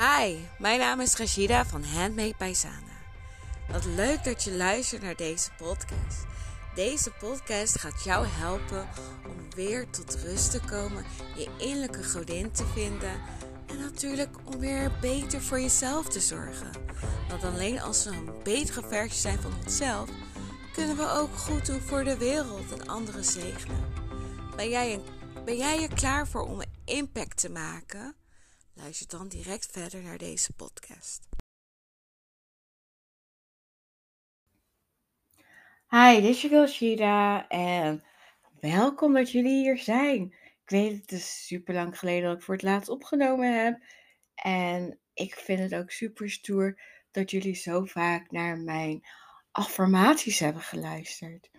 Hi, mijn naam is Rashida van Handmade by Sana. Wat leuk dat je luistert naar deze podcast. Deze podcast gaat jou helpen om weer tot rust te komen, je innerlijke godin te vinden en natuurlijk om weer beter voor jezelf te zorgen. Want alleen als we een betere versie zijn van onszelf, kunnen we ook goed doen voor de wereld en anderen zegenen. Ben jij, ben jij er klaar voor om impact te maken? Luister dan direct verder naar deze podcast. Hi, dit is je Shida en welkom dat jullie hier zijn. Ik weet het is super lang geleden dat ik voor het laatst opgenomen heb. En ik vind het ook super stoer dat jullie zo vaak naar mijn affirmaties hebben geluisterd.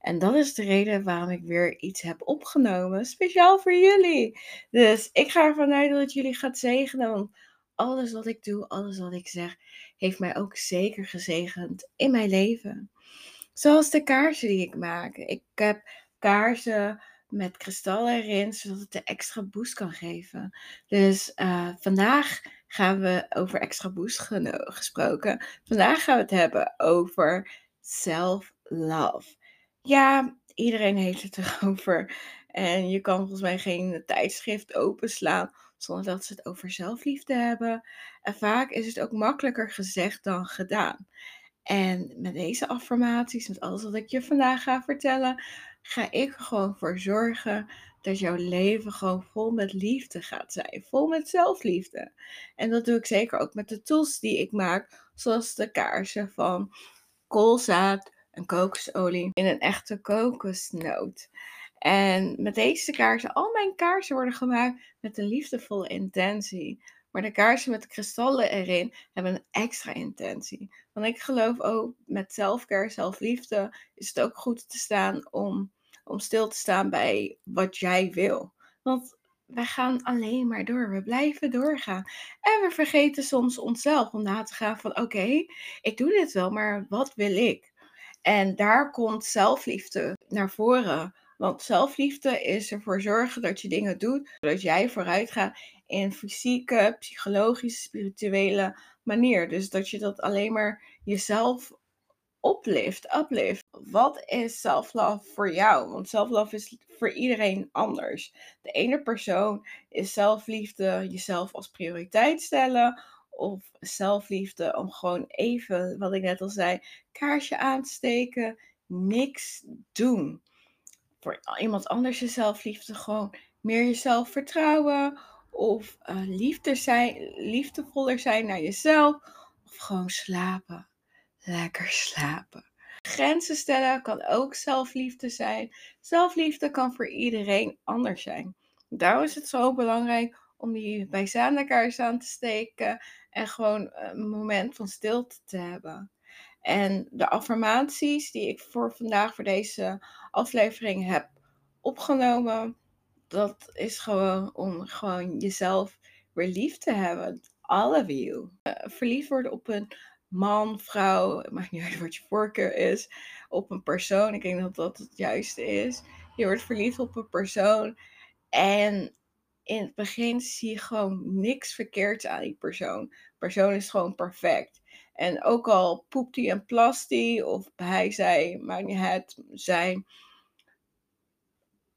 En dat is de reden waarom ik weer iets heb opgenomen, speciaal voor jullie. Dus ik ga ervan uit dat jullie gaat zegenen, want alles wat ik doe, alles wat ik zeg, heeft mij ook zeker gezegend in mijn leven. Zoals de kaarsen die ik maak. Ik heb kaarsen met kristallen erin, zodat het de extra boost kan geven. Dus uh, vandaag gaan we over extra boost gesproken. Vandaag gaan we het hebben over self-love. Ja, iedereen heeft het erover. En je kan volgens mij geen tijdschrift openslaan zonder dat ze het over zelfliefde hebben. En vaak is het ook makkelijker gezegd dan gedaan. En met deze affirmaties, met alles wat ik je vandaag ga vertellen, ga ik er gewoon voor zorgen dat jouw leven gewoon vol met liefde gaat zijn. Vol met zelfliefde. En dat doe ik zeker ook met de tools die ik maak, zoals de kaarsen van koolzaad, en kokosolie in een echte kokosnoot. En met deze kaarsen, al mijn kaarsen worden gemaakt met een liefdevolle intentie. Maar de kaarsen met kristallen erin hebben een extra intentie. Want ik geloof ook met zelfcare, zelfliefde, is het ook goed te staan om, om stil te staan bij wat jij wil. Want wij gaan alleen maar door. We blijven doorgaan. En we vergeten soms onszelf om na te gaan van oké, ik doe dit wel, maar wat wil ik? En daar komt zelfliefde naar voren. Want zelfliefde is ervoor zorgen dat je dingen doet, zodat jij vooruit gaat in fysieke, psychologische, spirituele manier. Dus dat je dat alleen maar jezelf oplift, uplift. Wat is self-love voor jou? Want self-love is voor iedereen anders. De ene persoon is zelfliefde jezelf als prioriteit stellen of zelfliefde om gewoon even, wat ik net al zei, kaarsje aan te steken, niks doen. Voor iemand anders is zelfliefde gewoon meer jezelf vertrouwen of uh, liefde zijn, liefdevoller zijn naar jezelf of gewoon slapen. Lekker slapen. Grenzen stellen kan ook zelfliefde zijn. Zelfliefde kan voor iedereen anders zijn. Daarom is het zo belangrijk om die bijzijnde kaars aan te steken en gewoon een moment van stilte te hebben. En de affirmaties die ik voor vandaag, voor deze aflevering heb opgenomen, dat is gewoon om gewoon jezelf weer lief te hebben. All of you. Uh, verliefd worden op een man, vrouw, het maakt niet uit wat je voorkeur is, op een persoon. Ik denk dat dat het juiste is. Je wordt verliefd op een persoon en in het begin zie je gewoon niks verkeerds aan die persoon. Persoon is gewoon perfect. En ook al poept hij en plast hij, of hij, zij, maakt niet uit, zijn.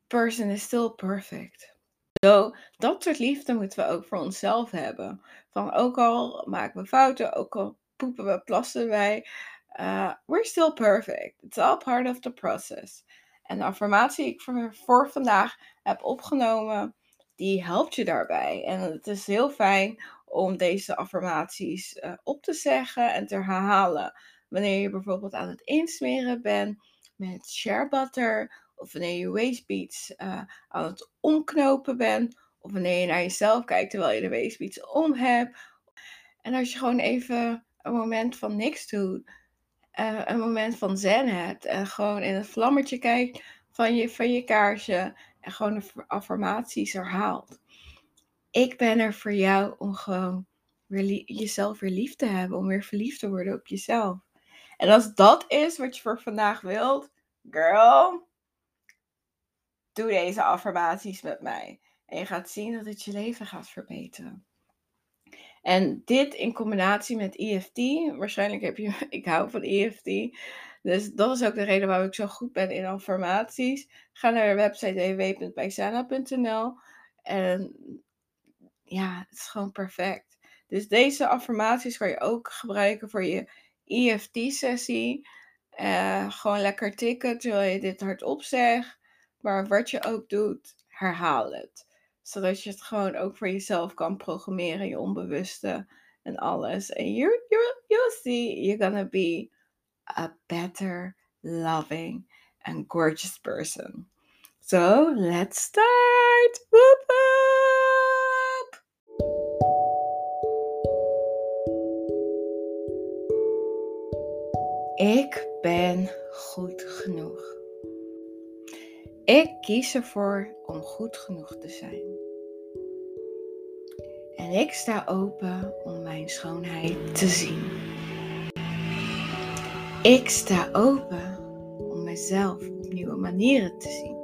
Person is still perfect. Zo, dat soort liefde moeten we ook voor onszelf hebben. Van ook al maken we fouten, ook al poepen we, plassen wij, uh, we're still perfect. It's all part of the process. En de affirmatie die ik voor vandaag heb opgenomen, die helpt je daarbij. En het is heel fijn om deze affirmaties uh, op te zeggen en te herhalen. Wanneer je bijvoorbeeld aan het insmeren bent met share butter, of wanneer je waistbeads uh, aan het omknopen bent, of wanneer je naar jezelf kijkt terwijl je de waistbeads om hebt. En als je gewoon even een moment van niks doet, uh, een moment van zen hebt en gewoon in het vlammetje kijkt van je, van je kaarsje en gewoon de affirmaties herhaalt. Ik ben er voor jou om gewoon weer jezelf weer lief te hebben, om weer verliefd te worden op jezelf. En als dat is wat je voor vandaag wilt, girl, doe deze affirmaties met mij. En je gaat zien dat het je leven gaat verbeteren. En dit in combinatie met EFT, waarschijnlijk heb je, ik hou van EFT, dus dat is ook de reden waarom ik zo goed ben in affirmaties. Ga naar de website www.bijsana.nl en ja, het is gewoon perfect. Dus deze affirmaties kan je ook gebruiken voor je EFT-sessie. Uh, gewoon lekker tikken terwijl je dit hardop zegt. Maar wat je ook doet, herhaal het. Zodat je het gewoon ook voor jezelf kan programmeren, je onbewuste en alles. En you, you, you'll see, you're gonna be a better, loving, and gorgeous person. So let's start! Whoop! Ik ben goed genoeg. Ik kies ervoor om goed genoeg te zijn. En ik sta open om mijn schoonheid te zien. Ik sta open om mezelf op nieuwe manieren te zien.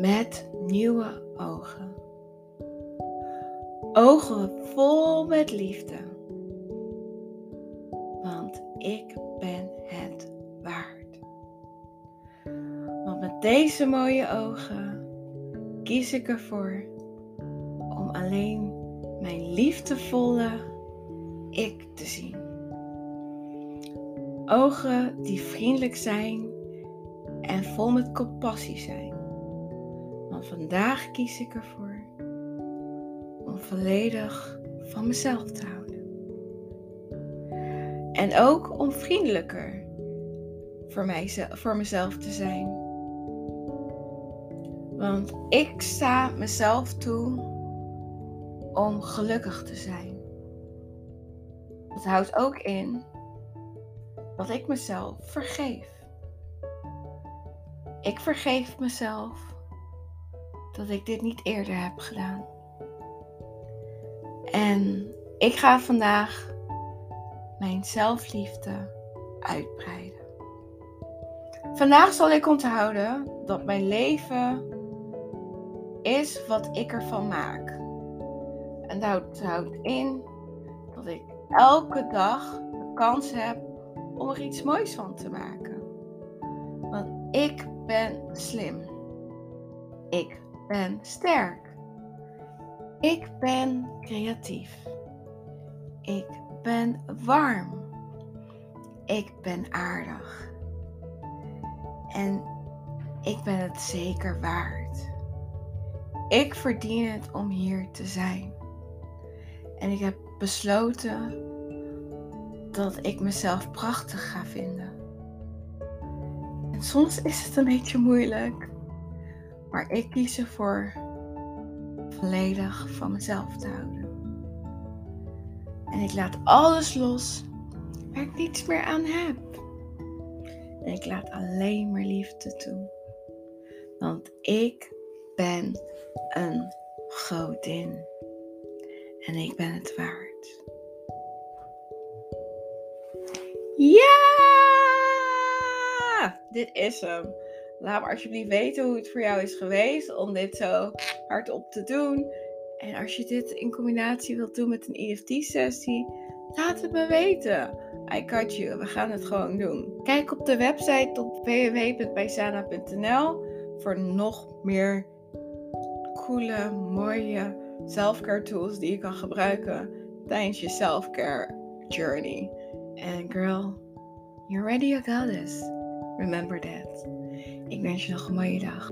Met nieuwe ogen. Ogen vol met liefde. Want ik ben het waard. Want met deze mooie ogen kies ik ervoor om alleen mijn liefdevolle ik te zien. Ogen die vriendelijk zijn en vol met compassie zijn. Want vandaag kies ik ervoor om volledig van mezelf te houden. En ook om vriendelijker voor, mijzelf, voor mezelf te zijn. Want ik sta mezelf toe om gelukkig te zijn. Dat houdt ook in dat ik mezelf vergeef. Ik vergeef mezelf dat ik dit niet eerder heb gedaan. En ik ga vandaag mijn zelfliefde uitbreiden. Vandaag zal ik onthouden dat mijn leven is wat ik ervan maak. En dat houdt in dat ik elke dag de kans heb om er iets moois van te maken. Want ik ben slim. Ik ben sterk. Ik ben creatief. Ik ben warm. Ik ben aardig. En ik ben het zeker waard. Ik verdien het om hier te zijn. En ik heb besloten dat ik mezelf prachtig ga vinden. En soms is het een beetje moeilijk, maar ik kies ervoor volledig van mezelf te houden. En ik laat alles los waar ik niets meer aan heb. En ik laat alleen maar liefde toe. Want ik ben een godin. En ik ben het waard. Ja! Dit is hem. Laat me alsjeblieft weten hoe het voor jou is geweest om dit zo hardop te doen. En als je dit in combinatie wilt doen met een EFT-sessie, laat het me weten. I got you. We gaan het gewoon doen. Kijk op de website op www.bijsana.nl voor nog meer coole, mooie selfcare tools die je kan gebruiken tijdens je selfcare journey. And girl, you're ready, you got this. Remember that. Ik wens je nog een mooie dag.